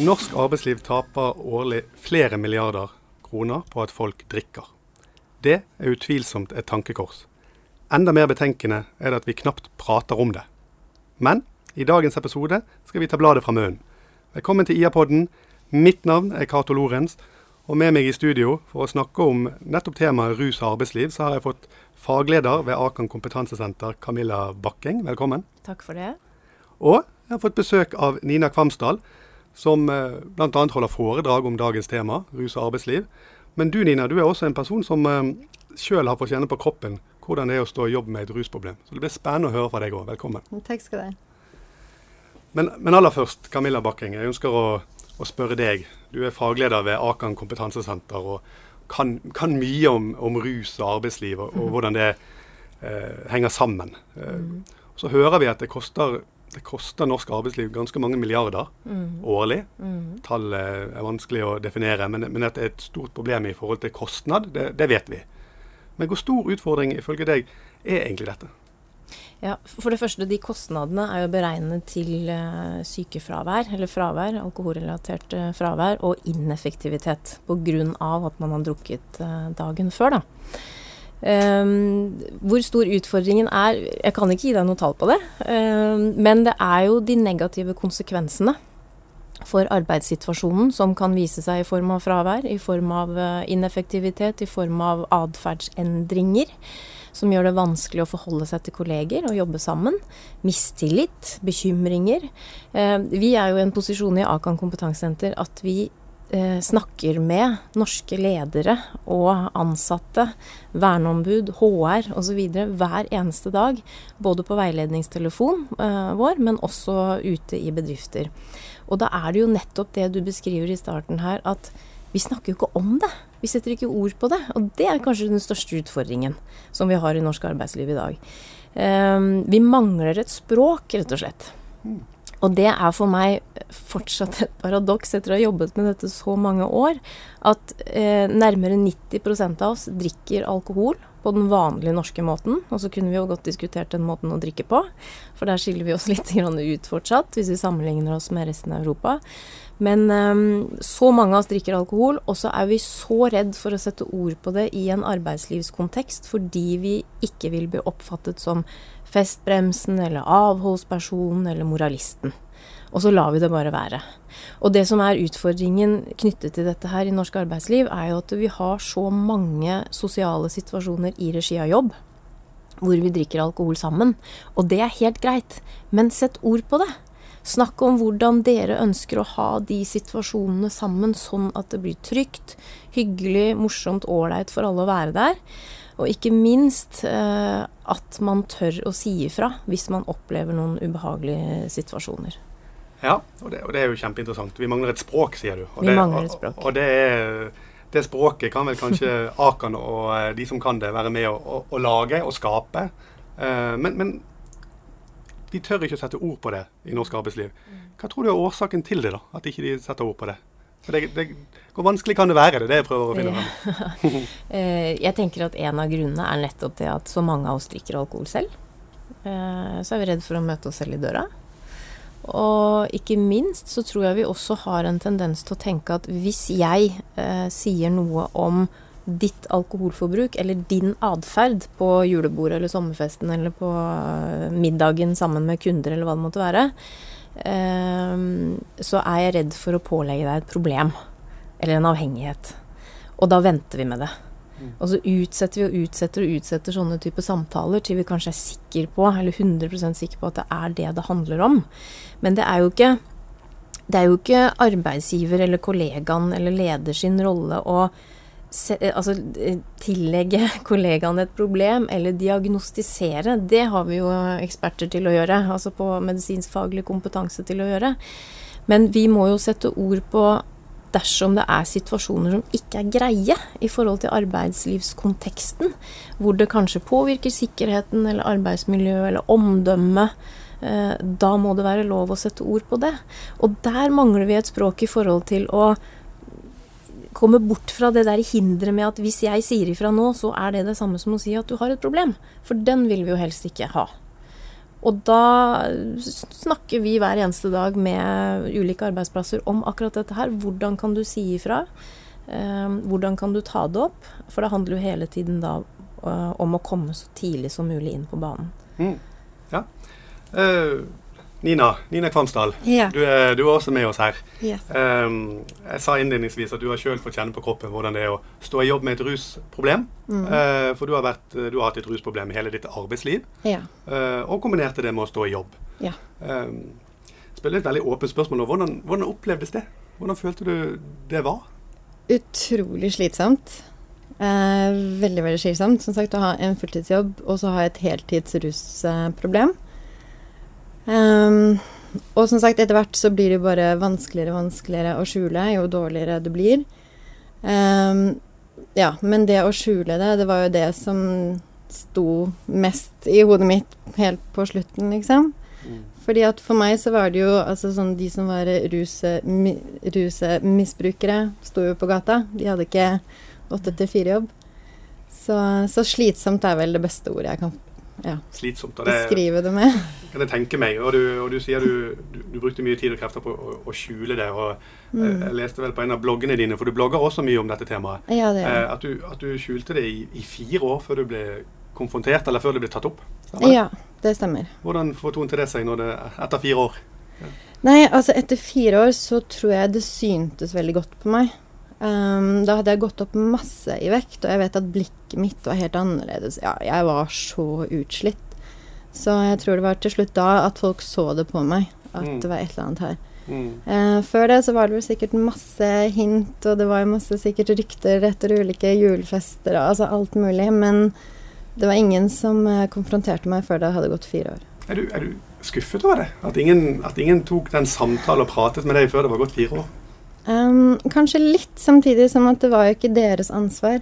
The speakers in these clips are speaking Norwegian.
Norsk arbeidsliv taper årlig flere milliarder kroner på at folk drikker. Det er utvilsomt et tankekors. Enda mer betenkende er det at vi knapt prater om det. Men i dagens episode skal vi ta bladet fra munnen. Velkommen til IA-podden. Mitt navn er Cato Lorentz. Og med meg i studio for å snakke om nettopp temaet rus og arbeidsliv, så har jeg fått fagleder ved Akan kompetansesenter, Camilla Bakking. Velkommen. Takk for det. Og jeg har fått besøk av Nina Kvamsdal, som eh, bl.a. holder foredrag om dagens tema, rus og arbeidsliv. Men du Nina, du er også en person som eh, sjøl har fått kjenne på kroppen hvordan det er å stå i jobb med et rusproblem. Så det blir spennende å høre fra deg òg. Velkommen. Takk skal du ha. Men, men, aller først, Camilla Bakking. Jeg ønsker å, å, spørre deg. Du er fagleder ved Akan kompetansesenter og kan, kan mye om, om, rus og arbeidsliv og, og hvordan det eh, henger sammen. Mm. så hører vi at det koster det koster norsk arbeidsliv ganske mange milliarder mm. årlig. Mm. Tallet er vanskelig å definere, men, men, at det er et stort problem i forhold til kostnad, det, det vet vi. Men hvor stor utfordring ifølge deg er egentlig dette? Ja, For det første, de kostnadene er jo beregnet til uh, sykefravær, eller fravær, alkoholrelatert uh, fravær, og ineffektivitet pga. at man har drukket uh, dagen før. da. Um, hvor stor utfordringen er Jeg kan ikke gi deg noe tall på det. Um, men det er jo de negative konsekvensene for arbeidssituasjonen som kan vise seg i form av fravær, i form av uh, ineffektivitet, i form av atferdsendringer. Som gjør det vanskelig å forholde seg til kolleger og jobbe sammen. Mistillit, bekymringer. Um, vi er jo i en posisjon i Akan kompetansesenter at vi Eh, snakker med norske ledere og ansatte, verneombud, HR osv. hver eneste dag. Både på veiledningstelefon eh, vår, men også ute i bedrifter. Og da er det jo nettopp det du beskriver i starten her, at vi snakker jo ikke om det. Vi setter ikke ord på det. Og det er kanskje den største utfordringen som vi har i norsk arbeidsliv i dag. Eh, vi mangler et språk, rett og slett. Og det er for meg fortsatt et paradoks etter å ha jobbet med dette så mange år, at eh, nærmere 90% av oss drikker alkohol på den vanlige norske måten. Og så kunne vi jo godt diskutert den måten å drikke på, for der skiller vi oss litt ut fortsatt, hvis vi sammenligner oss med resten av Europa. Men um, så mange av oss drikker alkohol, og så er vi så redd for å sette ord på det i en arbeidslivskontekst fordi vi ikke vil bli oppfattet som festbremsen eller avholdspersonen eller moralisten. Og så lar vi det bare være. Og det som er utfordringen knyttet til dette her i norsk arbeidsliv, er jo at vi har så mange sosiale situasjoner i regi av jobb hvor vi drikker alkohol sammen. Og det er helt greit, men sett ord på det. Snakk om hvordan dere ønsker å ha de situasjonene sammen, sånn at det blir trygt, hyggelig, morsomt, ålreit for alle å være der. Og ikke minst eh, at man tør å si ifra hvis man opplever noen ubehagelige situasjoner. Ja, og det, og det er jo kjempeinteressant. Vi mangler et språk, sier du. Og Vi det, mangler et språk. Og, og det, det, språket kan vel kanskje Akan og eh, de som kan det, være med å, å, lage og skape. Uh, men, men de tør ikke å sette ord på det i norsk arbeidsliv. Hva tror du er årsaken til det, da? At ikke de setter ord på det? Det, det, hvor vanskelig kan det være? Det er det jeg prøver å finne ut. Eh, jeg tenker at en av grunnene er nettopp det at så mange av oss drikker alkohol selv. Så er vi redd for å møte oss selv i døra. Og ikke minst så tror jeg vi også har en tendens til å tenke at hvis jeg eh, sier noe om ditt alkoholforbruk eller din atferd på julebordet eller sommerfesten eller på eh, middagen sammen med kunder eller hva det måtte være, eh, så er jeg redd for å pålegge deg et problem eller en avhengighet. Og da venter vi med det. Og så utsetter vi og utsetter og utsetter sånne typer samtaler til vi kanskje er sikre på, eller 100% sikre på at det er det det handler om. Men det er jo ikke det er jo ikke arbeidsgiver eller kollegaen eller leder sin rolle å se, altså, tillegge kollegaene et problem eller diagnostisere, det har vi jo eksperter til å gjøre. Altså på medisinskfaglig kompetanse til å gjøre. Men vi må jo sette ord på dersom det er situasjoner som ikke er greie i forhold til arbeidslivskonteksten, hvor det kanskje påvirker sikkerheten eller arbeidsmiljøet eller omdømmet. Eh, da må det være lov å sette ord på det. Og der mangler vi et språk i forhold til å komme bort fra det der hinderet med at hvis jeg sier ifra nå, så er det det samme som å si at du har et problem. For den vil vi jo helst ikke ha. Og da snakker vi hver eneste dag med ulike arbeidsplasser om akkurat dette her. Hvordan kan du si ifra? Eh, hvordan kan du ta det opp? For det handler jo hele tiden da uh, om å komme så tidlig som mulig inn på banen. Mm. Ja. Uh, Nina, Nina Kvamsdal, ja. du, er, du, er, også med oss her. Yes. Um, jeg sa innledningsvis at du har sjøl fått kjenne på kroppen hvordan det er å stå i jobb med et rusproblem. Mm. Uh, for du har, vært, du har, hatt et rusproblem i hele ditt arbeidsliv, ja. uh, og kombinerte det med å stå i jobb. Ja. Um, spiller et veldig åpent spørsmål. Hvordan, hvordan opplevdes det? Hvordan følte du det var? Utrolig slitsomt. Uh, veldig, veldig slitsomt. Som sagt, å ha en fulltidsjobb og så ha et heltids rusproblem. Um, og som sagt, etter hvert så blir det bare vanskeligere og vanskeligere å skjule jo dårligere du blir. Um, ja, men det å skjule det, det var jo det som sto mest i hodet mitt helt på slutten, liksom. Mm. Fordi at for meg så var det jo altså sånn De som var rusmisbrukere, sto jo på gata. De hadde ikke åtte til fire-jobb. Så, så, slitsomt er vel det beste ordet jeg kan ja, slitsomt, det, beskrive det med. Kan jeg tenke meg. Og du, og du sier du, du, du, brukte mye tid og krefter på å, å skjule det. og mm. jeg, leste vel på en av bloggene dine, for du blogger også mye om dette temaet, ja, det eh, at, at, du, skjulte det i, i, fire år før du ble konfrontert, eller før det ble tatt opp. Stemmer? Ja, det stemmer. Hvordan fortonte det seg det, etter fire år? Ja. Nei, altså etter fire år så tror jeg det syntes veldig godt på meg. Um, da hadde jeg gått opp masse i vekt, og jeg vet at blikket mitt var helt annerledes. Ja, jeg var så utslitt. Så jeg tror det var til slutt da at folk så det på meg, at mm. det var et eller annet her. Mm. Uh, før det så var det vel sikkert masse hint, og det var masse sikkert rykter etter ulike julefester og altså alt mulig, men det var ingen som uh, konfronterte meg før det hadde gått fire år. Er du, er du skuffet over det? At ingen, at ingen tok den samtalen og pratet med deg før det var gått fire år? Um, kanskje litt samtidig som at det var jo ikke deres ansvar.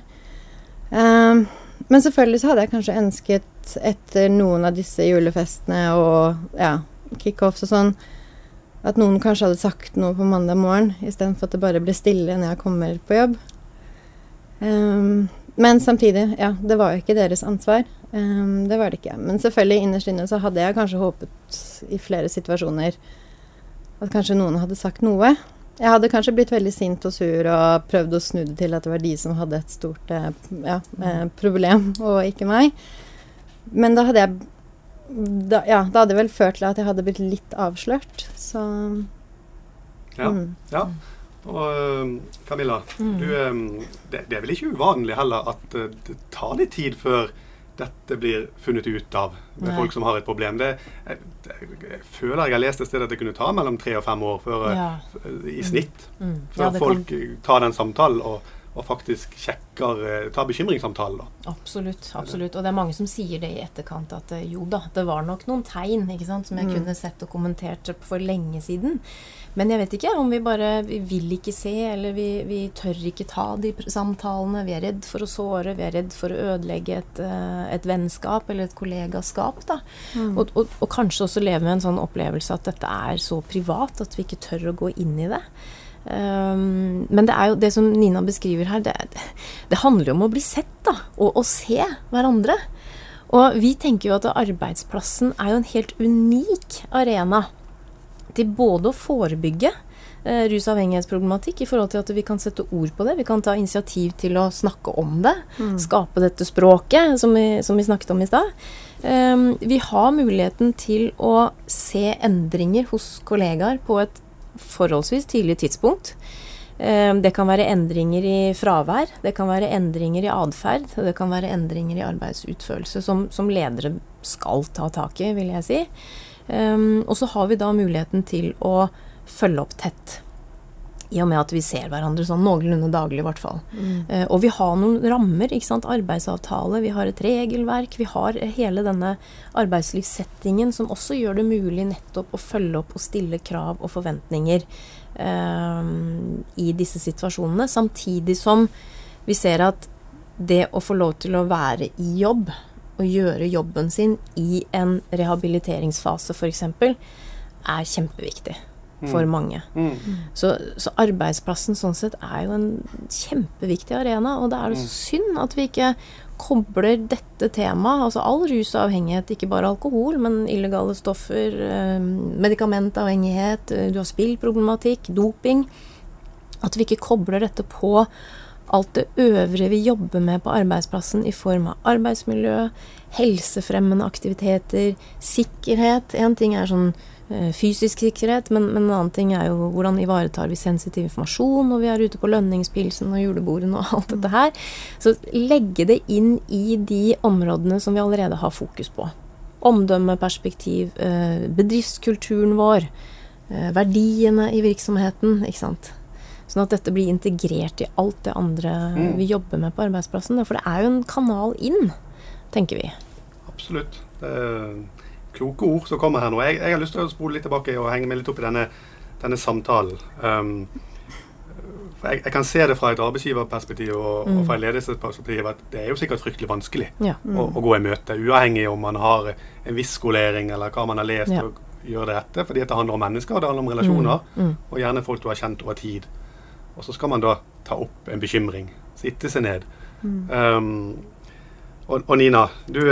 Um, men selvfølgelig så hadde jeg kanskje ønsket etter noen av disse julefestene og ja, kickoffs og sånn, at noen kanskje hadde sagt noe på mandag morgen istedenfor at det bare ble stille når jeg kommer på jobb. Um, men samtidig, ja, det var jo ikke deres ansvar. Um, det var det ikke. Men selvfølgelig, innerst inne så hadde jeg kanskje håpet i flere situasjoner at kanskje noen hadde sagt noe. Jeg hadde kanskje blitt veldig sint og sur og prøvd å snu det til at det var de som hadde et stort eh, ja, eh, problem, og ikke meg. Men da hadde jeg da, Ja, da hadde det vel ført til at jeg hadde blitt litt avslørt, så Ja. Mm. ja. Og Camilla, mm. du, det, det, er vel ikke uvanlig heller at eh, det tar litt tid før dette blir funnet ut av med Nei. folk som har et problem. Det, jeg, jeg, føler jeg har lest et sted at det kunne ta mellom tre og fem år før, ja. i snitt mm. Mm. før ja, folk kan... tar den samtalen og, og faktisk sjekker tar tar da. Absolutt. absolutt. Og det er mange som sier det i etterkant at eh, jo da, det var nok noen tegn ikke sant, som jeg mm. kunne sett og kommentert for lenge siden. Men jeg vet ikke om vi bare vi vil ikke se, eller vi, vi, tør ikke ta de samtalene. Vi er redd for å såre, vi er redd for å ødelegge et, eh, et vennskap eller et kollegaskap. Da. Mm. Og, og, og, kanskje også leve med en sånn opplevelse at dette er så privat at vi ikke tør å gå inn i det. Um, men det er jo det som Nina beskriver her, det, det handler jo om å bli sett, da. Og å se hverandre. Og vi tenker jo at arbeidsplassen er jo en helt unik arena til både å forebygge eh, rusavhengighetsproblematikk i forhold til at vi kan sette ord på det. Vi kan ta initiativ til å snakke om det. Mm. Skape dette språket som vi, som vi snakket om i stad. Um, vi har muligheten til å se endringer hos kollegaer på et forholdsvis tidlig tidspunkt. Um, det kan være endringer i fravær, det kan være endringer i atferd, det kan være endringer i arbeidsutførelse som, som ledere skal ta tak i, vil jeg si. Um, og så har vi da muligheten til å følge opp tett. I og med at vi ser hverandre sånn noenlunde daglig, i hvert fall. Mm. Uh, og vi har noen rammer. ikke sant, Arbeidsavtale, vi har et regelverk. Vi har hele denne arbeidslivssettingen som også gjør det mulig nettopp å følge opp og stille krav og forventninger uh, i disse situasjonene. Samtidig som vi ser at det å få lov til å være i jobb å gjøre jobben sin i en rehabiliteringsfase f.eks., er kjempeviktig. for mange. Mm. Så, så arbeidsplassen sånn sett er jo en kjempeviktig arena, og det er så synd at vi ikke kobler dette temaet, altså all rus og avhengighet, ikke bare alkohol, men illegale stoffer, eh, medikamentavhengighet, eh, du har spillproblematikk, doping At vi ikke kobler dette på alt det øvrige vi jobber med på arbeidsplassen i form av arbeidsmiljø, helsefremmende aktiviteter, sikkerhet. Én ting er sånn eh, fysisk sikkerhet, men, men, en annen ting er jo hvordan ivaretar vi sensitiv informasjon når vi er ute på lønningspilsen og julebordene og alt dette her. Så legge det inn i de områdene som vi allerede har fokus på. Omdømmeperspektiv, eh, bedriftskulturen vår, eh, verdiene i virksomheten, ikke sant. Sånn at dette blir integrert i alt det andre mm. vi jobber med på arbeidsplassen. For det er jo en kanal inn, tenker vi. Absolutt. Det er kloke ord som kommer her nå. Jeg, jeg har lyst til å spole litt tilbake og henge meg litt opp i denne, denne samtalen. Um, jeg, jeg, kan se det fra et arbeidsgiverperspektiv og, mm. og fra et ledelsesperspektiv at det er jo sikkert fryktelig vanskelig ja. mm. å, å, gå i møte, uavhengig om man har en viss skolering eller hva man har lest. Ja. og gjør det etter, fordi det handler om mennesker, og det handler om relasjoner, mm. mm. og gjerne folk du har kjent over tid. Og så skal man da ta opp en bekymring. Sitte seg ned. Mm. Um, og, og, Nina, du,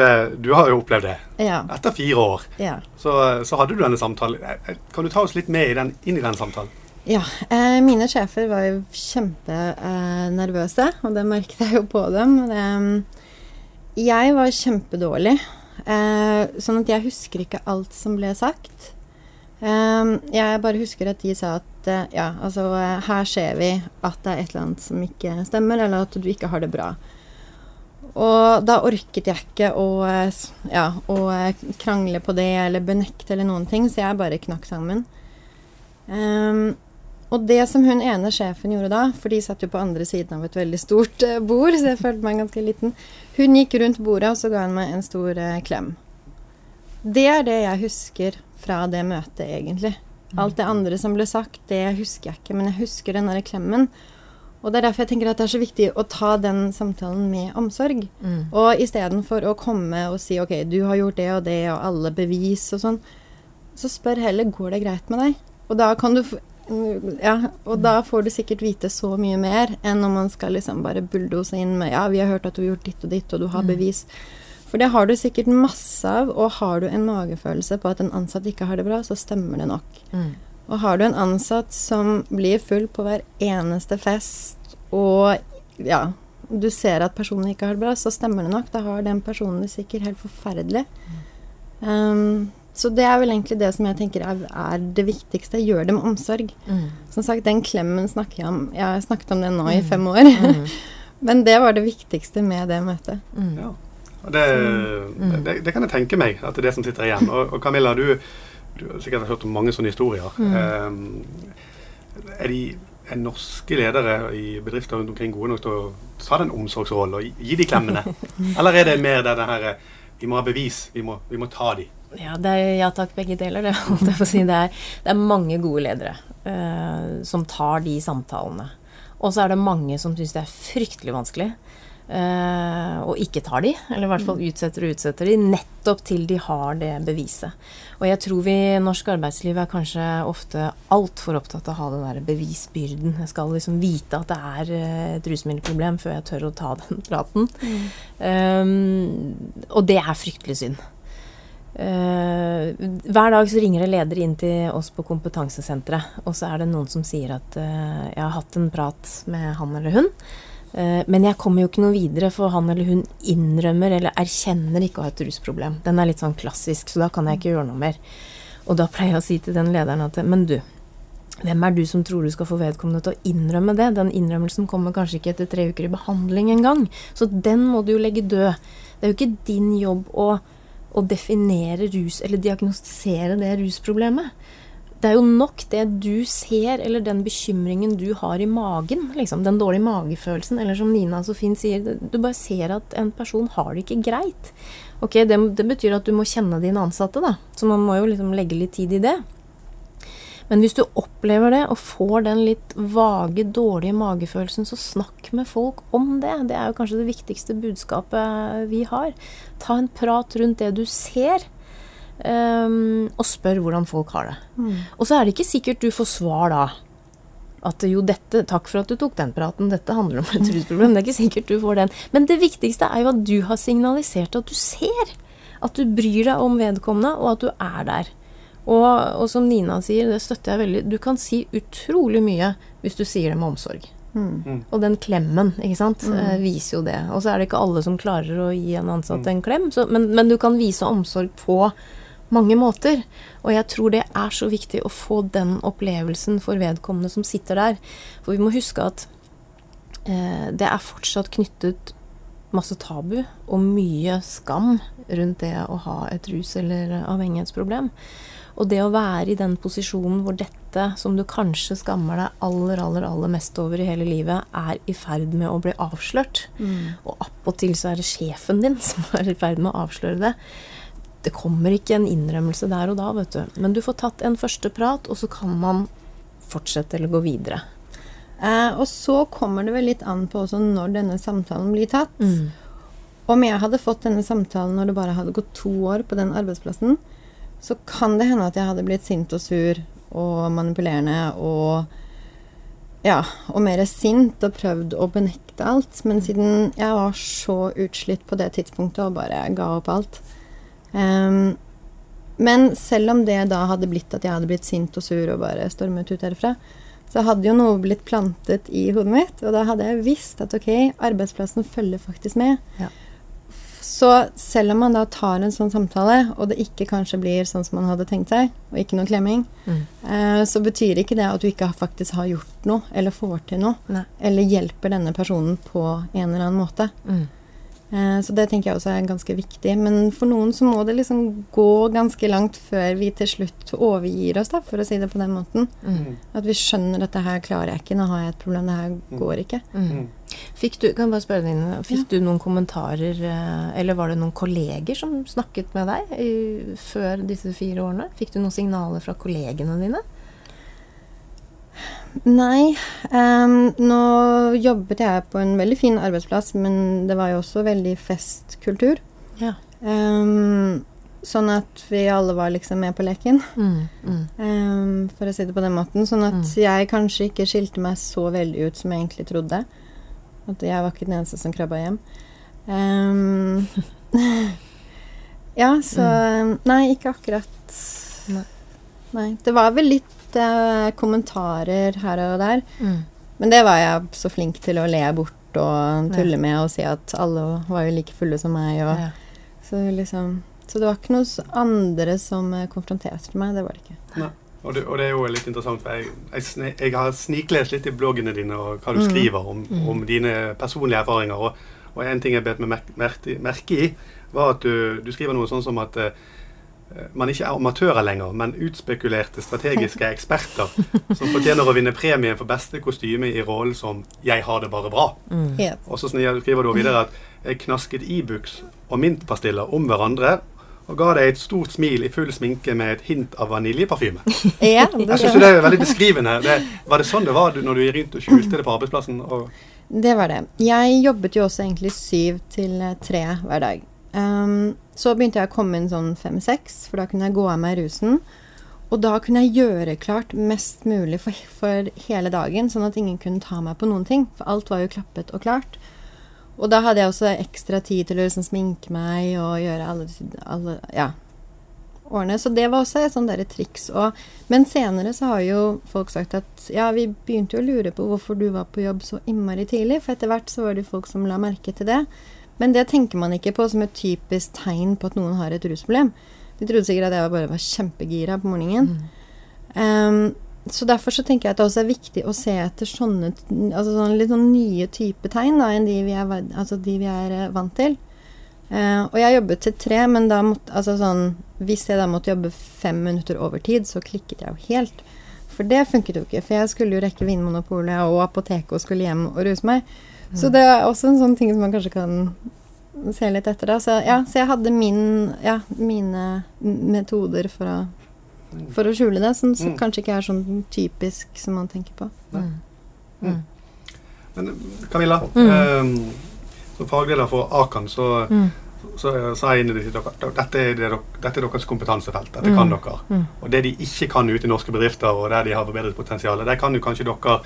du, har jo opplevd det. Ja. Etter fire år ja. så, så, hadde du denne samtalen. Eh, eh, kan du ta oss litt med i den, inn i den samtalen? Ja. Eh, mine sjefer var jo kjempenervøse, eh, og det merket jeg jo på dem. Det, jeg var kjempedårlig, eh, sånn at jeg husker ikke alt som ble sagt. Um, jeg bare husker at de sa at uh, ja, altså uh, her ser vi at det er et eller annet som ikke stemmer, eller at du ikke har det bra. Og da orket jeg ikke å, uh, ja, å krangle på det eller benekte eller noen ting, så jeg bare knakk sammen. Um, og det som hun ene sjefen gjorde da, for de satt jo på andre siden av et veldig stort bord, så jeg følte meg ganske liten, hun gikk rundt bordet og så ga hun meg en stor klem. Det er det jeg husker fra det møtet, egentlig. Alt det andre som ble sagt, det husker jeg ikke, men jeg husker den derre klemmen. Og det er derfor jeg tenker at det er så viktig å ta den samtalen med omsorg. Mm. Og istedenfor å komme og si OK, du har gjort det og det, og alle bevis og sånn, så spør heller går det greit med deg. Og da kan du ja, og da får du sikkert vite så mye mer enn om man skal liksom bare bulldose inn med Ja, vi har hørt at du har gjort ditt og ditt, og du har mm. For det har du sikkert masse av, og har du en magefølelse på at en ansatt ikke har det bra, så stemmer det nok. Mm. Og har du en ansatt som blir full på hver eneste fest, og ja, du ser at personen ikke har det bra, så stemmer det nok. Da har den personen det sikkert helt forferdelig. Mm. Um, så det er vel egentlig det som jeg tenker er, er det viktigste. Gjør det med omsorg. Mm. Som sagt, den klemmen snakker jeg om. Jeg har snakket om den nå i mm. fem år. Mm. Men det var det viktigste med det møtet. Mm. Ja. Det, mm. det, det, kan jeg tenke meg, at det er det som sitter igjen. Og, og Camilla, du, du har sikkert hørt om mange sånne historier. Mm. Um, er, de, er norske ledere i bedrifter rundt omkring gode nok til å ta den omsorgsrollen og gi de klemmene? Eller er det mer denne her Vi må ha bevis, vi må, vi må ta de? Ja, det er ja takk, begge deler. Det, si. det, er, det er, mange gode ledere uh, som tar de samtalene. Og så er det mange som syns det er fryktelig vanskelig. Uh, og ikke tar de, eller i hvert fall utsetter og utsetter de, nettopp til de har det beviset. Og jeg tror vi i norsk arbeidsliv er kanskje ofte altfor opptatt av å ha den der bevisbyrden. Jeg skal liksom vite at det er eh, et rusmiddelproblem før jeg tør å ta den praten. Mm. Um, og det er fryktelig synd. Uh, hver dag så ringer det ledere inn til oss på kompetansesenteret, og så er det noen som sier at uh, jeg har hatt en prat med han eller hun. Eh, men jeg kommer jo ikke noe videre, for han eller hun innrømmer eller erkjenner ikke å ha et rusproblem. Den er litt sånn klassisk, så da kan jeg ikke gjøre noe mer. Og da pleier jeg å si til den lederen at Men du, hvem er du som tror du skal få vedkommende til å innrømme det? Den innrømmelsen kommer kanskje ikke etter tre uker i behandling engang. Så den må du jo legge død. Det er jo ikke din jobb å, å definere rus eller diagnostisere det rusproblemet det er jo nok det du ser, eller den bekymringen du har i magen, liksom, den dårlige magefølelsen, eller som Nina så fint sier, du bare ser at en person har det ikke greit. Ok, det, det betyr at du må kjenne dine ansatte, da, så man må jo liksom legge litt tid i det. Men hvis du opplever det og får den litt vage, dårlige magefølelsen, så snakk med folk om det. Det er jo kanskje det viktigste budskapet vi har. Ta en prat rundt det du ser. Um, og spør hvordan folk har det. Mm. Og så er det ikke sikkert du får svar da. At jo, dette, takk for at du tok den praten, dette handler om et rusproblem. Det er ikke sikkert du får den. Men det viktigste er jo at du har signalisert at du ser. At du bryr deg om vedkommende, og at du er der. Og, og som Nina sier, det støtter jeg veldig, du kan si utrolig mye hvis du sier det med omsorg. Mm. Og den klemmen, ikke sant, mm. viser jo det. Og så er det ikke alle som klarer å gi en ansatt en klem, så, men, men du kan vise omsorg på mange måter. Og jeg tror det er så viktig å få den opplevelsen for vedkommende som sitter der. For vi må huske at eh, det er fortsatt knyttet masse tabu og mye skam rundt det å ha et rus- eller avhengighetsproblem. Og det å være i den posisjonen hvor dette, som du kanskje skammer deg aller, aller, aller mest over i hele livet, er i ferd med å bli avslørt, og appåtil så er det sjefen din som er i ferd med å avsløre det, det kommer ikke en innrømmelse der og da, vet du. Men du får tatt en første prat, og så kan man fortsette eller gå videre. Eh, og så kommer det vel litt an på også når denne samtalen blir tatt. Mm. Om jeg hadde fått denne samtalen når det bare hadde gått to år på den arbeidsplassen, så kan det hende at jeg hadde blitt sint og sur og manipulerende og ja, og mer sint og prøvd å benekte alt. Men siden jeg var så utslitt på det tidspunktet og bare ga opp alt Ehm, Men selv om det da hadde blitt at jeg hadde blitt sint og sur og bare stormet ut herfra, så hadde jo noe blitt plantet i hodet mitt, og da hadde jeg visst at ok, arbeidsplassen følger faktisk med. Ja. Så selv om man da tar en sånn samtale, og det ikke kanskje blir sånn som man hadde tenkt seg, og ikke noe klemming, Mm. eh, så betyr ikke det at du ikke faktisk har gjort noe, eller får til noe, Nei. eller hjelper denne personen på en eller annen måte. Mm. Eh, Så det tenker jeg også er ganske viktig. Men for noen så må det liksom gå ganske langt før vi til slutt overgir oss, da, for å si det på den måten. Mm. At vi skjønner at det her klarer jeg ikke, nå har jeg et problem, det her går ikke. Mm. Fikk du, kan jeg bare spørre deg, fikk fikk du noen kommentarer, eh, eller var det noen kolleger som snakket med deg i, før disse fire årene? Fikk du noen signaler fra kollegene dine? Nei, Um, nå jobbet jeg på en veldig fin arbeidsplass, men det var jo også veldig festkultur. Ja. Um, sånn at vi alle var liksom med på leken, Mm. Mm. Um, for å si det på den måten. Sånn at Mm. jeg kanskje ikke skilte meg så veldig ut som jeg egentlig trodde. At jeg var ikke den eneste som krabba hjem. Ja, så Nei, ikke akkurat. Nei. Nei. Det var vel litt eh, kommentarer her og der. Mm. Men det var jeg så flink til å le bort og tulle Ja. med og si at alle var jo like fulle som meg. Og, Ja. så, liksom, så det var ikke noen andre som eh, konfronterte meg. Det var det ikke. Og det, og det er jo litt interessant, for jeg, jeg, jeg har sniklest litt i bloggene dine og hva du Mm. skriver om, Mm. om dine personlige erfaringer. Og, og en ting jeg bet meg merke i, var at du, du skriver noe sånn som at eh, man ikke er amatører lenger, men utspekulerte strategiske eksperter som fortjener å vinne premien for beste kostyme i rollen som 'Jeg har det bare bra'. Mm. Og så skriver du videre at jeg knasket Ibux og mintpastiller om hverandre og ga deg et stort smil i full sminke med et hint av vaniljeparfyme. Ja, Jeg syns det er veldig beskrivende. Det, var det sånn det var når du gikk rundt og skjulte det på arbeidsplassen? Og, det var det. Jeg jobbet jo også egentlig syv til eh, tre hver dag. Ehm, så begynte jeg å komme inn sånn fem-seks, for da kunne jeg gå av meg rusen. Og da kunne jeg gjøre klart mest mulig for, for hele dagen, sånn at ingen kunne ta meg på noen ting. For alt var jo klappet og klart. Og da hadde jeg også ekstra tid til å liksom sminke meg og gjøre alle, alle ja, årene. Så det var også et sånt derre triks. Og, men senere så har jo folk sagt at ja, vi begynte jo å lure på hvorfor du var på jobb så innmari tidlig. For etter hvert så var det folk som la merke til det. Men det tenker man ikke på som et typisk tegn på at noen har et rusproblem. De trodde sikkert at jeg bare var kjempegira på morgenen. Ehm, så derfor så tenker jeg at det også er viktig å se etter sånne altså sånne litt sånn nye type tegn da, enn de vi er, altså de vi er eh, vant til. Uh, og jeg jobbet til tre, men da måtte, altså sånn, hvis jeg da måtte jobbe fem minutter over tid, så klikket jeg jo helt. For det funket jo ikke, for jeg skulle jo rekke Vinmonopolet og apoteket og skulle hjem og ruse meg. Så det er også en sånn ting som man kanskje kan se litt etter. da. Så, ja, så jeg hadde min, ja, mine metoder for å, for å skjule det, som som Mm. kanskje ikke er sånn typisk som man tenker på. Mm. Mm. men Camilla, Mm. eh, som fagleder for Akan, så, Mm. så sa jeg inn i det dette er, det, dette er deres kompetansefelt. Dette kan Mm. dere. Mm. Og det de ikke kan ute i norske bedrifter, og der de har forbedret potensialet, der kan jo kanskje dere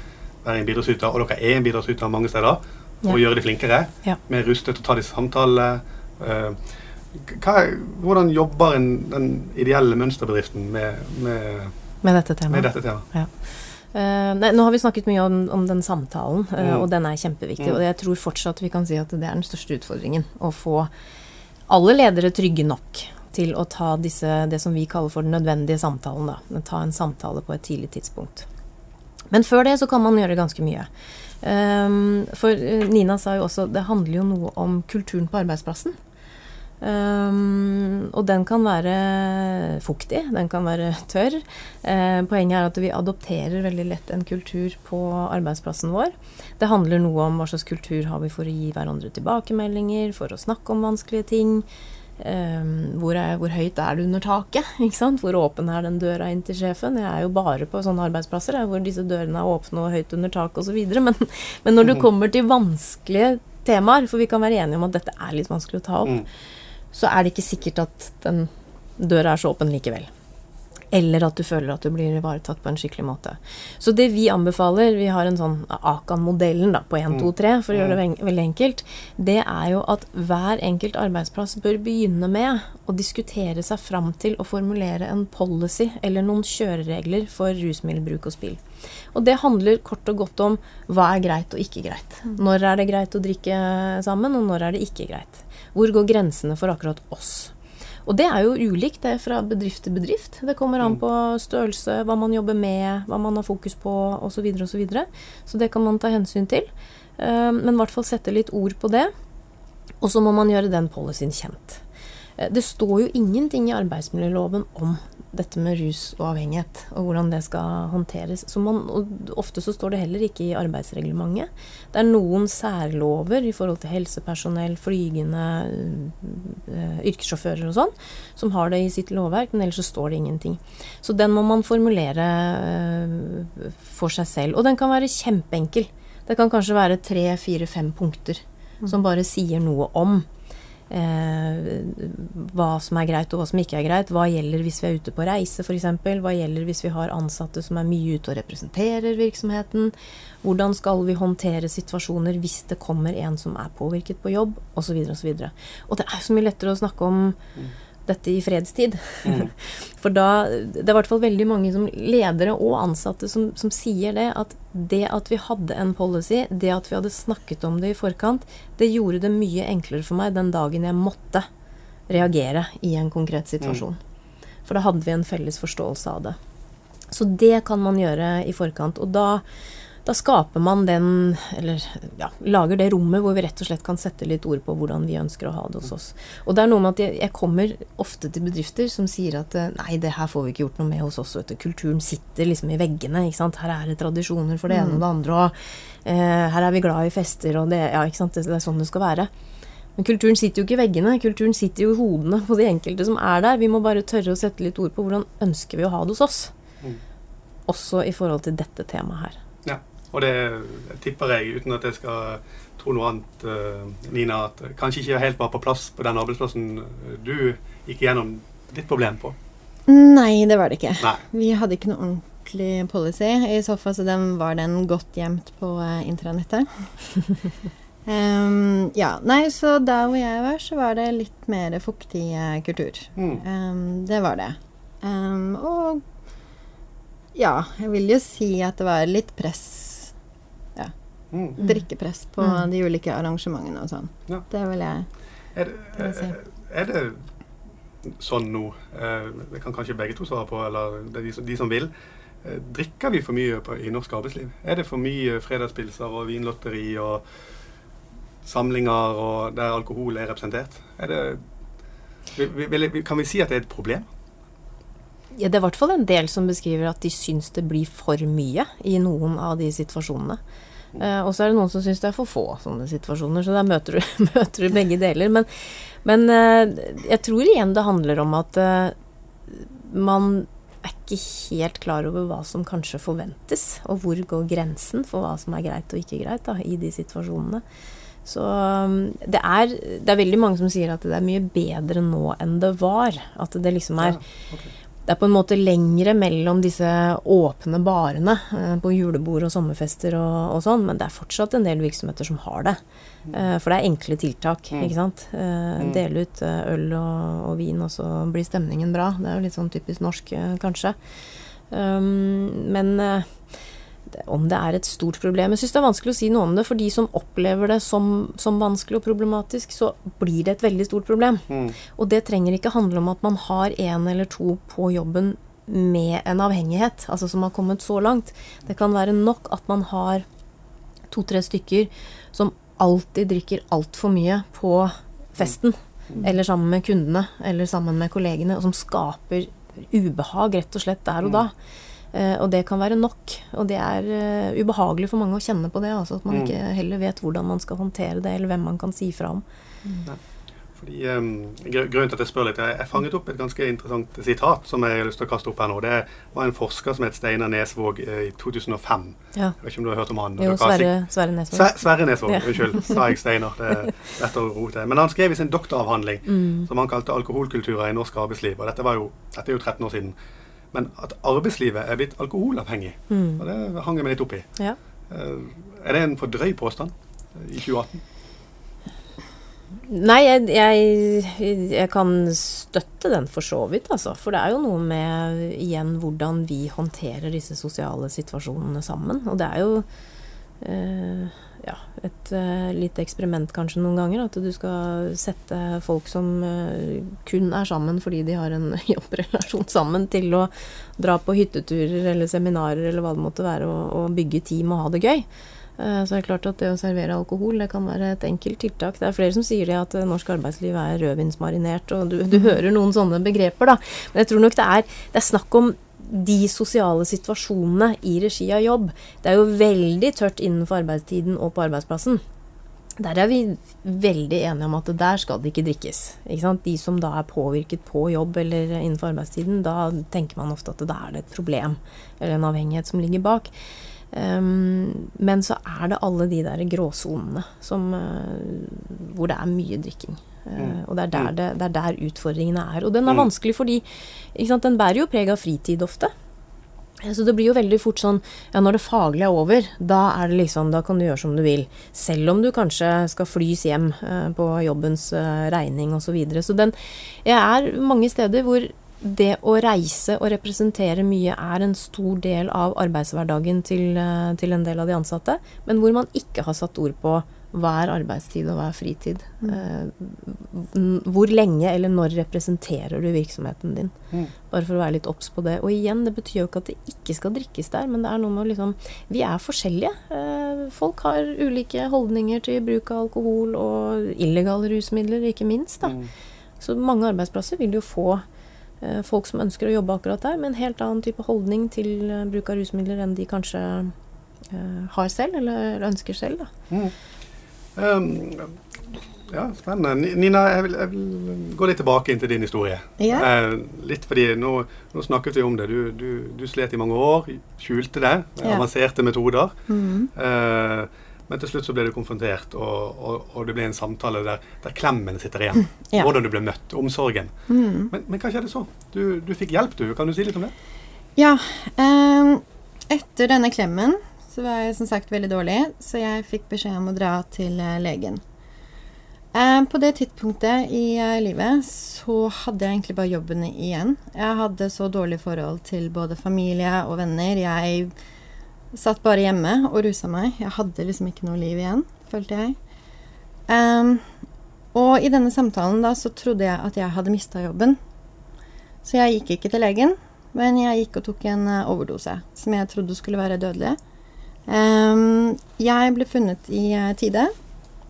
være en bidragsyter, og dere er en bidragsyter mange steder, og Ja. gjøre de flinkere. Ja. Mer rustet til å ta disse samtalene. Eh, hvordan jobber en, den ideelle mønsterbedriften med, med, Med dette temaet. med dette temaet? Eh, nei, nå har vi snakket mye om, om den samtalen, uh, Mm. og den er kjempeviktig. Mm. Og jeg tror fortsatt vi kan si at det er den største utfordringen. Å få alle ledere trygge nok til å ta disse, det som vi kaller for den nødvendige samtalen. Da. Ta en samtale på et tidlig tidspunkt. Men før det så kan man gjøre ganske mye. Um, for eh, Nina sa jo også det handler jo noe om kulturen på arbeidsplassen. Um, og den kan være fuktig, den kan være tørr. Uh, poenget er at vi adopterer veldig lett en kultur på arbeidsplassen vår. Det handler noe om hva slags kultur har vi for å gi hverandre tilbakemeldinger, for å snakke om vanskelige ting. Um, hvor, er, hvor høyt er det under taket? Hvor åpen er den døra inn til sjefen? Jeg er jo bare på sånne arbeidsplasser hvor disse dørene er åpne og høyt under taket osv. Men, men når du Mhm. kommer til vanskelige temaer, for vi kan være enige om at dette er litt vanskelig å ta opp, Mm. så er det ikke sikkert at den døra er så åpen likevel. Eller at du føler at du blir ivaretatt på en skikkelig måte. Så det vi anbefaler, vi har en sånn Akan-modellen da, på 1, 2, 3, for å gjøre det veldig enkelt, det er jo at hver enkelt arbeidsplass bør begynne med å diskutere seg fram til å formulere en policy eller noen kjøreregler for rusmiddelbruk og spill. Og det handler kort og godt om hva er greit og ikke greit. Når er det greit å drikke sammen, og når er det ikke greit. Hvor går grensene for akkurat oss? Og det er jo ulikt det er fra bedrift til bedrift. Det kommer an Mm. på størrelse, hva man jobber med, hva man har fokus på osv. Så, videre, og så, så det kan man ta hensyn til. Eh, Men i hvert fall sette litt ord på det. Og så må man gjøre den policyen kjent. Eh, Det står jo ingenting i arbeidsmiljøloven om dette med rus og avhengighet, og hvordan det skal håndteres. Man, ofte så står det heller ikke i arbeidsreglementet. Det er noen særlover i forhold til helsepersonell, flygende, øh, yrkessjåfører og sånn, som har det i sitt lovverk, men ellers så står det ingenting. Så den må man formulere øh, for seg selv. Og den kan være kjempeenkel. Det kan kanskje være tre, fire, fem punkter som bare sier noe om hva som er greit og hva som ikke er greit. Hva gjelder hvis vi er ute på reise f.eks. Hva gjelder hvis vi har ansatte som er mye ute og representerer virksomheten. Hvordan skal vi håndtere situasjoner hvis det kommer en som er påvirket på jobb, osv. osv. Og det er jo så mye lettere å snakke om dette i fredstid. Mm. For da Det er i hvert fall veldig mange som ledere og ansatte som, som sier det, at det at vi hadde en policy, det at vi hadde snakket om det i forkant, det gjorde det mye enklere for meg den dagen jeg måtte reagere i en konkret situasjon. For da hadde vi en felles forståelse av det. Så det kan man gjøre i forkant. Og da, da skaper man den Eller ja, lager det rommet hvor vi rett og slett kan sette litt ord på hvordan vi ønsker å ha det hos oss. Og det er noe med at jeg, jeg kommer ofte til bedrifter som sier at eh, nei, det her får vi ikke gjort noe med hos oss. Vet du. Kulturen sitter liksom i veggene. ikke sant? Her er det tradisjoner for det ene og det andre. Og eh, her er vi glad i fester, og det, ja, ikke sant? det, det er sånn det skal være. Men kulturen sitter jo ikke i veggene, kulturen sitter jo i hodene på de enkelte som er der. Vi må bare tørre å sette litt ord på hvordan ønsker vi å ha det hos oss. Mm. Også i forhold til dette temaet her. Og det tipper jeg, uten at jeg skal tro noe annet, eh, Nina, at kanskje ikke helt var på plass på den arbeidsplassen du gikk gjennom ditt problem på. Nei, det var det ikke. Nei. Vi hadde ikke noe ordentlig policy. I så fall så den var den godt gjemt på uh, intranettet. um, ja, nei, så der hvor jeg var, så var det litt mer fuktig uh, kultur. Mm. Um, det var det. Um, og ja, jeg vil jo si at det var litt press, Mm. drikkepress på Mm. de ulike arrangementene og sånn. Ja. Det vil jeg Er, det, jeg si. er, det sånn nå eh, Det kan kanskje begge to svare på, eller det er de, som, de som vil. Eh, drikker vi for mye på, i norsk arbeidsliv? Er det for mye fredagspilser og vinlotteri og samlinger og der alkohol er representert? Er det, vil, vil, kan vi si at det er et problem? Ja, det er i hvert fall en del som beskriver at de syns det blir for mye i noen av de situasjonene. Eh, og så er det noen som syns det er for få sånne situasjoner, så der møter du, møter du begge deler. Men, men uh, jeg tror igjen det handler om at uh, man er ikke helt klar over hva som kanskje forventes, og hvor går grensen for hva som er greit og ikke greit da, i de situasjonene. Så det er, det er veldig mange som sier at det er mye bedre nå enn det var. At det liksom er Ja, ok. Det er på en måte lengre mellom disse åpne barene eh, på julebord og sommerfester og, og sånn, men det er fortsatt en del virksomheter som har det. Eh, for det er enkle tiltak, Mm. ikke sant. Eh, Mm. dele ut øl og, og vin, og så blir stemningen bra. Det er jo litt sånn typisk norsk, kanskje. Um, men om det er et stort problem Jeg syns det er vanskelig å si noe om det. For de som opplever det som, som vanskelig og problematisk, så blir det et veldig stort problem. Mm. Og det trenger ikke handle om at man har en eller to på jobben med en avhengighet, altså som har kommet så langt. Det kan være nok at man har to-tre stykker som alltid drikker altfor mye på festen, eller sammen med kundene, eller sammen med kollegene, og som skaper ubehag rett og slett der og da. Eh, og det kan være nok. Og det er eh, ubehagelig for mange å kjenne på det. Altså at man Mm. ikke heller vet hvordan man skal håndtere det, eller hvem man kan si fra om. Fordi, um, grunnen til at jeg spør litt, jeg, fanget opp et ganske interessant sitat som jeg har lyst til å kaste opp her nå. Det var en forsker som het Steinar Nesvåg eh, i 2005. Ja. Jeg vet ikke om du har hørt om han? Jo, Sverre, Sverre Nesvåg. Sve- Sverre Nesvåg, Ja. unnskyld. Sa jeg Steinar? Det er å rote. Men han skrev i sin doktoravhandling, Mm. som han kalte 'Alkoholkulturer i norsk arbeidsliv', og dette, var jo, dette er jo 13 år siden, men at arbeidslivet er blitt alkoholavhengig. Mm. Og det hang jeg meg litt opp i. Ja. Eh, Er det en for drøy påstand eh, i 2018? Nei, jeg, jeg, jeg kan støtte den for så vidt, altså. For det er jo noe med igjen hvordan vi håndterer disse sosiale situasjonene sammen. Og det er jo ja, et eh, lite eksperiment kanskje noen ganger. At du skal sette folk som eh, kun er sammen fordi de har en jobbrelasjon sammen, til å dra på hytteturer eller seminarer eller hva det måtte være, og, og bygge team og ha det gøy. Så Så er det klart at det å servere alkohol det kan være et enkelt tiltak. Det er flere som sier det at eh, norsk arbeidsliv er rødvinsmarinert, og du, du hører noen sånne begreper, da. Men jeg tror nok det er, det er snakk om de sosiale situasjonene i regi av jobb. Det er jo veldig tørt innenfor arbeidstiden og på arbeidsplassen. Der er vi veldig enige om at der skal det ikke drikkes. Ikke? De som da er påvirket på jobb eller innenfor arbeidstiden, da tenker man ofte at da er det et problem eller en avhengighet som ligger bak. Um, men så er det alle de der gråsonene som, uh, hvor det er mye drikking. Mm. og det er, der Mm. det, det er der utfordringene er. Og den er Mm. vanskelig fordi sant, den bærer jo preg av fritid ofte. Eh, Så det blir jo veldig fort sånn Ja, når det faglige er over, da er det liksom Da kan du gjøre som du vil. Selv om du kanskje skal flys hjem eh, på jobbens eh, regning osv. Så, videre. så den Jeg er mange steder hvor det å reise og representere mye er en stor del av arbeidshverdagen til, eh, til en del av de ansatte, men hvor man ikke har satt ord på hva er arbeidstid og hva er fritid. Eh, hvor lenge eller når representerer du virksomheten din? Mm. Bare for å være litt obs på det. Og igjen, det betyr jo ikke at det ikke skal drikkes der, men det er noe med å liksom Vi er forskjellige. Eh, folk har ulike holdninger til bruk av alkohol og illegale rusmidler, ikke minst. da. Mm. Så mange arbeidsplasser vil jo få eh, folk som ønsker å jobbe akkurat der, med en helt annen type holdning til bruk av rusmidler enn de kanskje eh, har selv, eller ønsker selv. da. Mm. Um, ja, spennende. Nina, jeg vil, jeg vil gå litt tilbake inn til din historie. Ja. Eh, litt fordi nå, nå snakket vi om det. Du, du, du slet i mange år, skjulte det, Ja. avanserte metoder. Mhm. Eh, men til slutt så ble du konfrontert, og, og, og det ble en samtale der, der klemmen sitter igjen. Ja. Hvordan du ble møtt, omsorgen. Mhm. Men, men hva skjedde så? Du, du fikk hjelp, du. Kan du si litt om det? Ja. Eh, etter denne klemmen så var jeg som sagt veldig dårlig, så jeg fikk beskjed om å dra til eh, legen. Ehm, på det tidspunktet i eh, livet så hadde jeg egentlig bare jobben igjen. Jeg hadde så dårlig forhold til både familie og venner. Jeg satt bare hjemme og rusa meg. Jeg hadde liksom ikke noe liv igjen, følte jeg. Um, og i denne samtalen da så trodde jeg at jeg hadde mista jobben. Så jeg gikk ikke til legen. Men jeg gikk og tok en eh, overdose som jeg trodde skulle være dødelig. Ehm, jeg ble funnet i eh, tide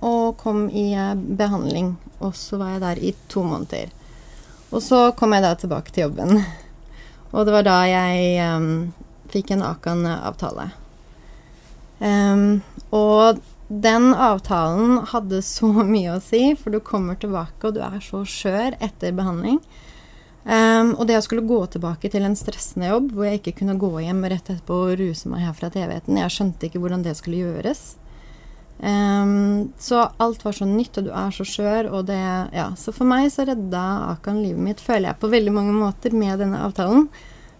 og kom i eh, behandling. Og så var jeg der i to måneder. Og så kom jeg da tilbake til jobben. og det var da jeg um, fikk en Akan-avtale. Um, og den avtalen hadde så mye å si, for du kommer tilbake, og du er så skjør etter behandling. Ehm, og det å skulle gå tilbake til en stressende jobb, hvor jeg ikke kunne gå hjem rett etterpå og ruse meg herfra til evigheten Jeg skjønte ikke hvordan det skulle gjøres. Um, så alt var så nytt, og du er så skjør, og det Ja. Så for meg så redda Akan livet mitt, føler jeg, på veldig mange måter med denne avtalen.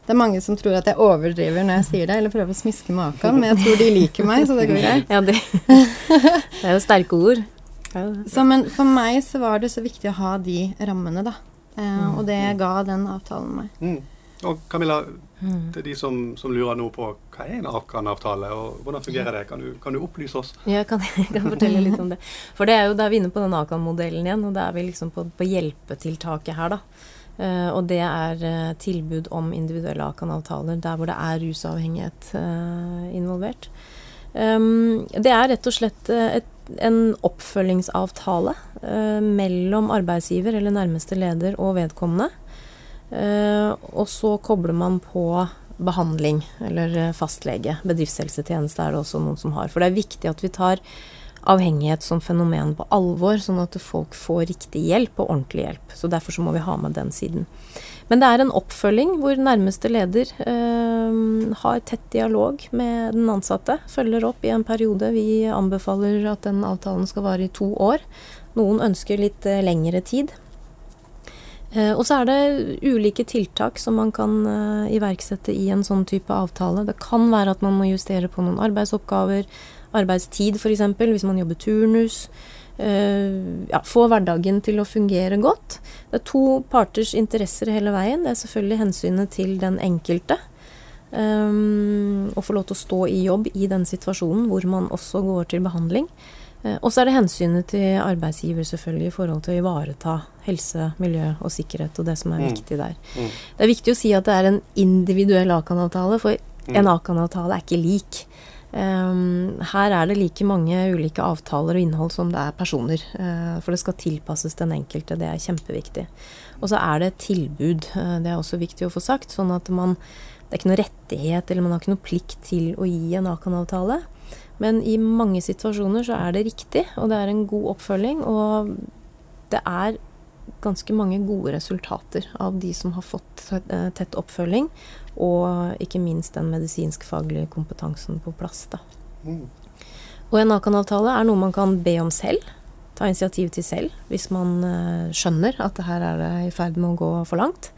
Det er mange som tror at jeg overdriver når jeg sier det, eller prøver å smiske med Akan, men jeg tror de liker meg, så det går greit. Ja, det, det er jo sterke ord. Så, men for meg så var det så viktig å ha de rammene, da. Uh, og det ga den avtalen meg. Mm. Og Camilla, Mm. Til de som, som, lurer nå på hva er en Akan-avtale, og hvordan fungerer det? Kan du, kan du opplyse oss? Ja, jeg kan, jeg kan, fortelle litt om det. For det er jo, da er vi inne på den Akan-modellen igjen, og da er vi liksom på, på hjelpetiltaket her, da. Uh, og det er uh, tilbud om individuelle Akan-avtaler der hvor det er rusavhengighet uh, involvert. Um, det er rett og slett et, en oppfølgingsavtale mellom arbeidsgiver eller nærmeste leder og vedkommende. Uh, og så kobler man på behandling, eller eh, fastlege. Bedriftshelsetjeneste er det også noen som har. For det er viktig at vi tar avhengighet som fenomen på alvor, sånn at folk får riktig hjelp og ordentlig hjelp. Så derfor så må vi ha med den siden. Men det er en oppfølging hvor nærmeste leder eh, har tett dialog med den ansatte. Følger opp i en periode. Vi anbefaler at den avtalen skal vare i to år. Noen ønsker litt eh, lengre tid. Eh, og så er det ulike tiltak som man kan eh, iverksette i en sånn type avtale. Det kan være at man må justere på noen arbeidsoppgaver, arbeidstid f.eks. hvis man jobber turnus. Eh, ja, få hverdagen til å fungere godt. Det er to parters interesser hele veien. Det er selvfølgelig hensynet til den enkelte. Um, å få lov til å stå i jobb i den situasjonen hvor man også går til behandling. Uh, og så er det hensynet til arbeidsgiver selvfølgelig i forhold til å ivareta helse, miljø og sikkerhet og det som er mm. viktig der. Mm. Det er viktig å si at det er en individuell Akan-avtale, for mm. en Akan-avtale er ikke lik. Um, her er det like mange ulike avtaler og innhold som det er personer. Uh, for det skal tilpasses den enkelte. Det er kjempeviktig. Og så er det et tilbud. Uh, det er også viktig å få sagt. Sånn at man Det er ikke noe rettighet eller man har ikke noe plikt til å gi en Akan-avtale. Men i mange situasjoner så er det riktig, og det er en god oppfølging. Og det er ganske mange gode resultater av de som har fått eh, tett oppfølging, og ikke minst den medisinskfaglige kompetansen på plass. Da. Og en Akan-avtale er noe man kan be om selv, ta initiativ til selv, hvis man uh, skjønner at det her er det i ferd med å gå for langt.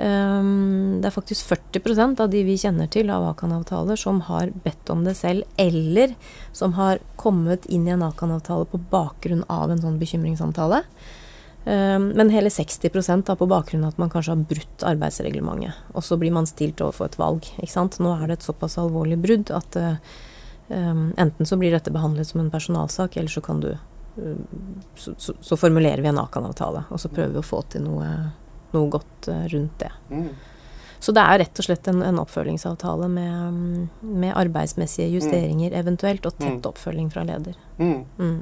Um, det er faktisk 40% av de vi kjenner til av Akan-avtaler, som har bedt om det selv, eller som har kommet inn i en Akan-avtale på bakgrunn av en sånn bekymringssamtale. Ehm, men hele 60% da, på bakgrunn av at man kanskje har brutt arbeidsreglementet. Og så blir man stilt overfor et valg. Nå er det et såpass alvorlig brudd at um, enten så blir dette behandlet som en personalsak, eller så kan du um, så, så, så, formulerer vi en Akan-avtale, og så prøver vi å få til noe, noe godt uh, rundt det. Mm. Så det er rett og slett en, en oppfølgingsavtale med, med, arbeidsmessige mm. justeringer eventuelt, og tett mm. oppfølging fra leder. Mm. mm.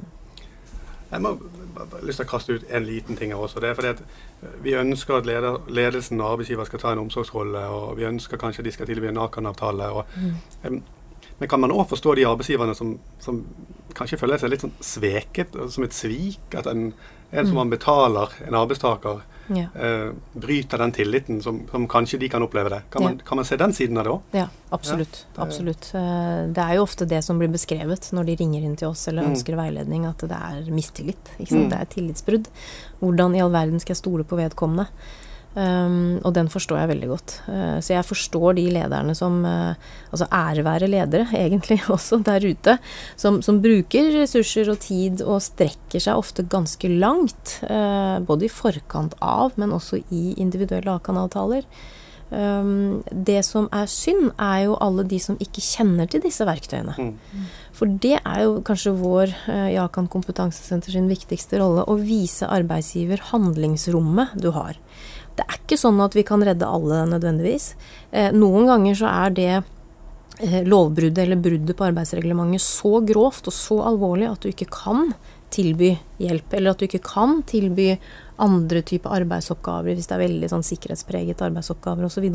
Jeg må bare lyst til å kaste ut en liten ting her også. Det er fordi at eh, Vi ønsker at leder, ledelsen og arbeidsgiver skal ta en omsorgsrolle, og vi ønsker kanskje de skal tilby en Akan-avtale. Mm. Men kan man òg forstå de arbeidsgiverne som, som, kanskje føler seg litt sånn sveket, som et svik? At en, en som mm. man betaler, en arbeidstaker, ja. eh, bryter den tilliten som, som, kanskje de kan oppleve det. Kan, ja. man, kan man, se den siden av det òg? Ja, absolutt. Ja, det, absolutt. Uh, det er jo ofte det som blir beskrevet når de ringer inn til oss eller mm. ønsker veiledning, at det er mistillit. Mm. Det er tillitsbrudd. Hvordan i all verden skal jeg stole på vedkommende? Um, og den forstår jeg veldig godt. Uh, så jeg forstår de lederne som uh, Altså ærevære ledere, egentlig, også der ute. Som, som, bruker ressurser og tid og strekker seg ofte ganske langt. Uh, både i forkant av, men også i individuelle A-kanaltaler. Um, det som er synd, er jo alle de som ikke kjenner til disse verktøyene. Mm. For det er jo kanskje vår Jakan kompetansesenter sin viktigste rolle. Å vise arbeidsgiver handlingsrommet du har. Det er ikke sånn at vi kan redde alle nødvendigvis. Eh, noen ganger så er det eh, lovbruddet eller bruddet på arbeidsreglementet så grovt og så alvorlig at du ikke kan tilby hjelp, eller at du ikke kan tilby andre typer arbeidsoppgaver hvis det er veldig sånn sikkerhetspreget arbeidsoppgaver osv.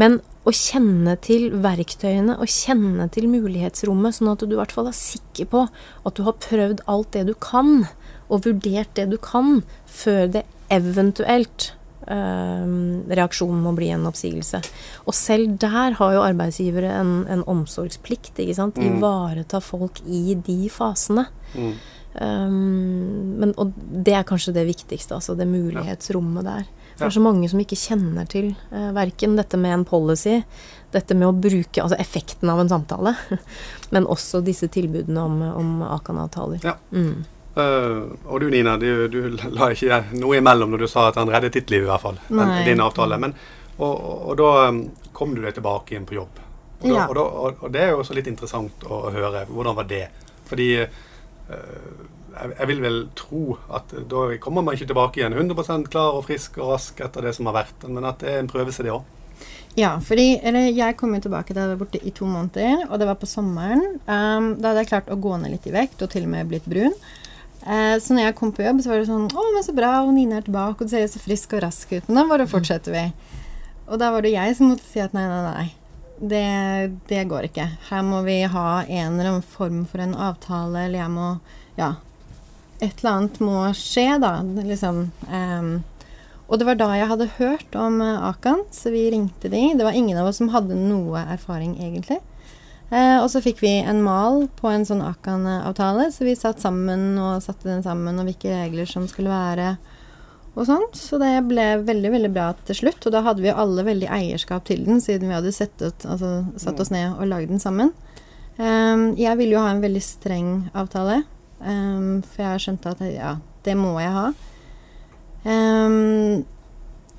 Men å kjenne til verktøyene og kjenne til mulighetsrommet, sånn at du i hvert fall er sikker på at du har prøvd alt det du kan, og vurdert det du kan, før det eventuelt reaksjonen må bli en oppsigelse. Og selv der har jo arbeidsgivere en, en omsorgsplikt. ikke sant? Mm. Ivareta folk i de fasene. Mm. Um, men, og det er kanskje det viktigste, altså det mulighetsrommet der. Det er så mange som ikke kjenner til uh, verken dette med en policy, dette med å bruke altså effekten av en samtale, men også disse tilbudene om, om Akan-avtaler. Ja. Mm. Uh, og du Nina, du, du, la ikke noe imellom når du sa at han reddet ditt liv, i hvert fall. Nei. din avtale. Men, og, og, og da um, kom du deg tilbake igjen på jobb. Og, Ja. da, og det er jo også litt interessant å høre. Hvordan var det? Fordi uh, jeg, jeg vil vel tro at da kommer man ikke tilbake igjen 100% klar og frisk og rask etter det som har vært, men at det er en prøvelse, det òg. Ja, fordi eller, jeg kom jo tilbake da jeg var borte i to måneder, og det var på sommeren. Um, da hadde jeg klart å gå ned litt i vekt, og til og med blitt brun. Eh, så når jeg kom på jobb, så var det sånn Å, men så bra, og Nina er tilbake, og du ser så frisk og rask ut. Men da bare fortsetter vi. Og da var det jeg som måtte si at nei, nei, nei. Det, det går ikke. Her må vi ha en eller annen form for en avtale, eller jeg må Ja. Et eller annet må skje, da. Liksom. Um, og det var da jeg hadde hørt om eh, Akan, så vi ringte de. Det var ingen av oss som hadde noe erfaring, egentlig. Eh, og så fikk vi en mal på en sånn Akan-avtale, så vi satt sammen og satte den sammen, og hvilke regler som skulle være, og sånt. Så det ble veldig, veldig bra til slutt. Og da hadde vi jo alle veldig eierskap til den, siden vi hadde sett ut, altså, satt oss ned og lagd den sammen. Um, jeg ville jo ha en veldig streng avtale, um, for jeg skjønte at ja, det må jeg ha. Ehm,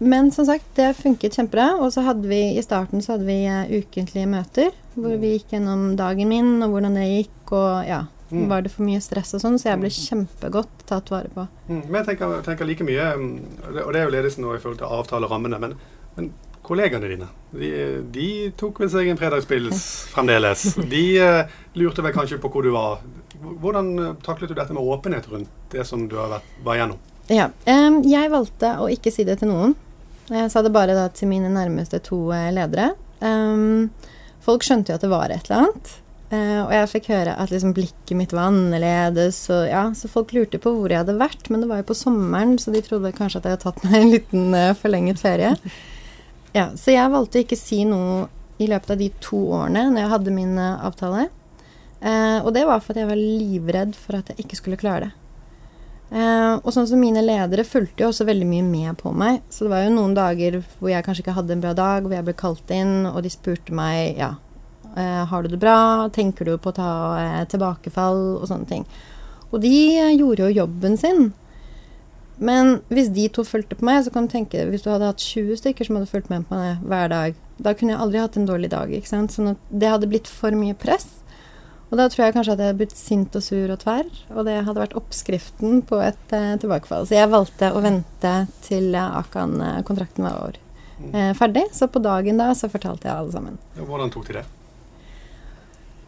men som sagt, det funket kjempebra. Og så hadde vi i starten så hadde vi eh, ukentlige møter hvor vi gikk gjennom dagen min og hvordan det gikk, og ja, Mm. var det for mye stress og sånn, så jeg ble kjempegodt tatt vare på. Mm, men jeg tenker, tenker like mye, um, og det- er jo ledelsen nå i forhold til avtalerammene, men, men kollegaene dine, de, de tok vel seg en fredagspils fremdeles. De uh, lurte vel kanskje på hvor du var. Hvordan eh, taklet du dette med åpenhet rundt det som du har vært, var igjennom? Ja. um, jeg valgte å ikke si det til noen. Jeg sa det bare da til mine nærmeste to eh, ledere. Um, folk skjønte jo at det var et eller annet. Uh, og jeg fikk høre at liksom blikket mitt var annerledes. Og, ja, så folk lurte på hvor jeg hadde vært, men det var jo på sommeren, så de trodde kanskje at jeg hadde tatt meg en liten uh, forlenget ferie. Ja, så jeg valgte å ikke si noe i løpet av de to årene når jeg hadde min eh, avtale. Og det var for at jeg var livredd for at jeg ikke skulle klare det. Eh, og sånn som mine ledere fulgte jo også veldig mye med på meg. Så det var jo noen dager hvor jeg kanskje ikke hadde en bra dag, hvor jeg ble kalt inn, og de spurte meg ja, eh, har du det bra, tenker du på å ta eh, tilbakefall og sånne ting. Og de gjorde jo jobben sin. Men hvis de to fulgte på meg, så kan du tenke hvis du hadde hatt 20 stykker som hadde fulgt med på meg hver dag, da kunne jeg aldri hatt en dårlig dag. ikke sant? Sånn at det hadde blitt for mye press. Og da tror jeg kanskje at jeg hadde blitt sint og sur og tverr, og det hadde vært oppskriften på et eh, tilbakefall. Så jeg valgte å vente til eh, Akan-kontrakten var over. Eh, ferdig. Så på dagen da så fortalte jeg alle sammen. Ja, Hvordan tok de det?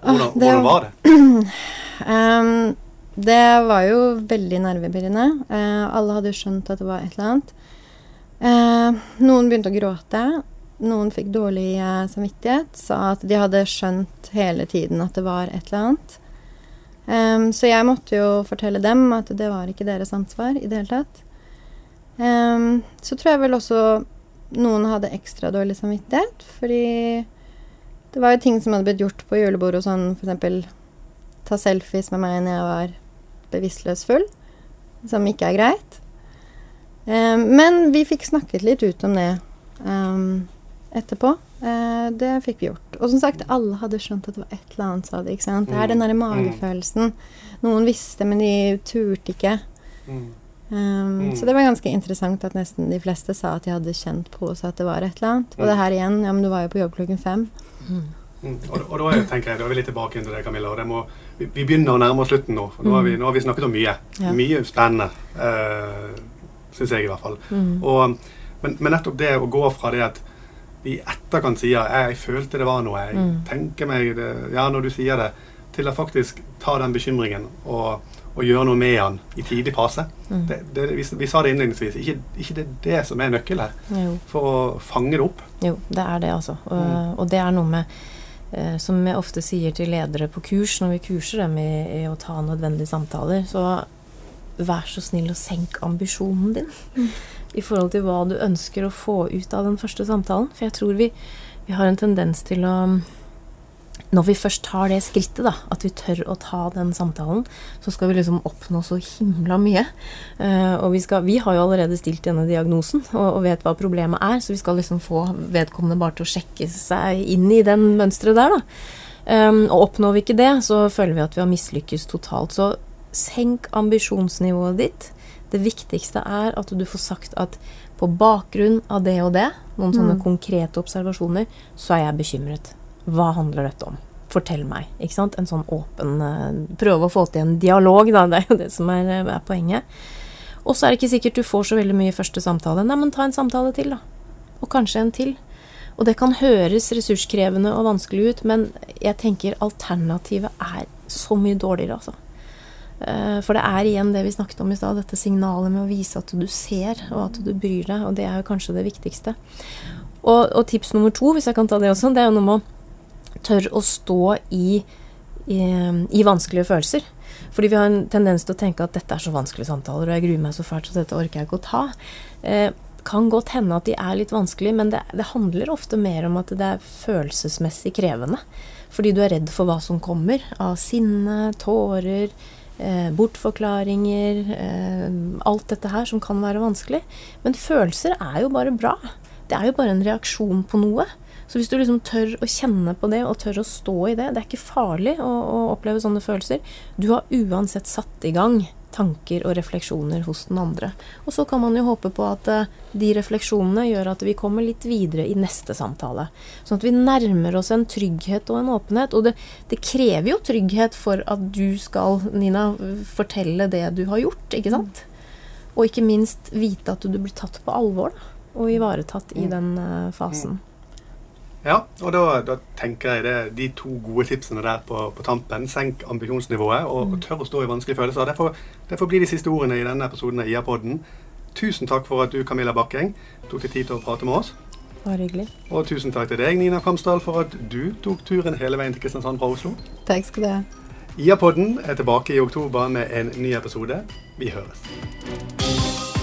Ah, Hvordan, det hvordan var- var det? um, det var jo veldig nervepirrende. Eh, alle hadde skjønt at det var et eller annet. Eh, noen begynte å gråte. Noen fikk dårlig eh, samvittighet. Sa at de hadde skjønt hele tiden at det var et eller annet. Um, så jeg måtte jo fortelle dem at det var ikke deres ansvar i det hele tatt. Um, så tror jeg vel også noen hadde ekstra dårlig samvittighet, fordi det var jo ting som hadde blitt gjort på julebordet og sånn, f.eks ta selfies med meg når jeg var bevisstløs full, som ikke er greit. Um, men vi fikk snakket litt ut om det eh, etterpå. Eh, det fikk vi gjort. Og som sagt, alle hadde skjønt at det var et eller annet, sa de. ikke sant? Det er den derre magefølelsen. Noen visste, men de turte ikke. Mm. Um, Mm. Så det var ganske interessant at nesten de fleste sa at de hadde kjent på seg at det var et eller annet. Og det her igjen, ja, men du var jo på jobb klokken fem. Mm. Og, og da er, tenker jeg, da er vi litt tilbake til det, Camilla. og det må, vi, vi begynner å nærme oss slutten nå. for Nå har vi, nå har vi snakket om mye. Ja. Mye spennende, uh, syns jeg i hvert fall. Mm. Og, men, men nettopp det å gå fra det at i etterkant sier jeg, 'jeg følte det var noe', jeg Mm. tenker meg det, Ja, når du sier det, til å faktisk ta den bekymringen og, og gjøre noe med den i tidlig fase. Mm. Det, det, vi, vi sa det innledningsvis. Ikke, ikke det er det som er nøkkelen her, Jo. for å fange det opp. Jo, det er det, altså. Og, Mm. og det er noe med eh, Som jeg ofte sier til ledere på kurs når vi kurser dem i, i å ta nødvendige samtaler, så vær så snill å senke ambisjonen din mm. I forhold til hva du ønsker å få ut av den første samtalen. For jeg tror vi, vi har en tendens til å når vi først tar det skrittet, da, at vi tør å ta den samtalen, så skal vi liksom oppnå så himla mye. Uh, og vi, skal, vi, har jo allerede stilt denne diagnosen og, og, vet hva problemet er, så vi skal liksom få vedkommende bare til å sjekke seg inn i den mønsteret der, da. Um, og oppnår vi ikke det, så føler vi at vi har mislykkes totalt. Så senk ambisjonsnivået ditt. Det viktigste er at du får sagt at på bakgrunn av det og det, noen sånne mm. konkrete observasjoner, så er jeg bekymret. Hva handler dette om? Fortell meg. ikke sant? En sånn åpen uh, Prøve å få til en dialog, da. Det er jo det som er, er poenget. Og så er det ikke sikkert du får så veldig mye i første samtale. Nei, men ta en samtale til, da. Og kanskje en til. Og det kan høres ressurskrevende og vanskelig ut, men jeg tenker alternativet er så mye dårligere, altså. Eh, for det er igjen det vi snakket om i stad, dette signalet med å vise at du ser, og at du bryr deg. Og det er jo kanskje det viktigste. Og, og tips nummer to, hvis jeg kan ta det også, det er jo noe med å tørre å stå i, i, i vanskelige følelser. Fordi vi har en tendens til å tenke at dette er så vanskelige samtaler, og jeg gruer meg så fælt, så dette orker jeg ikke å ta. Eh, kan godt hende at de er litt vanskelige, men det, det, handler ofte mer om at det er følelsesmessig krevende. Fordi du er redd for hva som kommer av sinne, tårer, bortforklaringer eh, Alt dette her som kan være vanskelig. Men følelser er jo bare bra. Det er jo bare en reaksjon på noe. Så hvis du liksom tør å kjenne på det og tør å stå i det Det er ikke farlig å, å oppleve sånne følelser. Du har uansett satt i gang tanker og refleksjoner hos den andre. Og så kan man jo håpe på at uh, de refleksjonene gjør at vi kommer litt videre i neste samtale. Sånn at vi nærmer oss en trygghet og en åpenhet. Og det, det, krever jo trygghet for at du skal, Nina, fortelle det du har gjort, ikke sant? Og ikke minst vite at du blir tatt på alvor da, og ivaretatt i mm. den uh, fasen. Ja, og da, da, tenker jeg det de to gode tipsene der på, på tampen. Senk ambisjonsnivået og, og, tør å stå i vanskelige følelser. Det får, blir bli de siste ordene i denne episoden av IA-podden. Tusen takk for at du, Camilla Bakkeng, tok deg tid til å prate med oss. Bare hyggelig. Og tusen takk til deg, Nina Kamsdal, for at du tok turen hele veien til Kristiansand fra Oslo. Takk skal du ha. IA-podden er tilbake i oktober med en ny episode. Vi høres.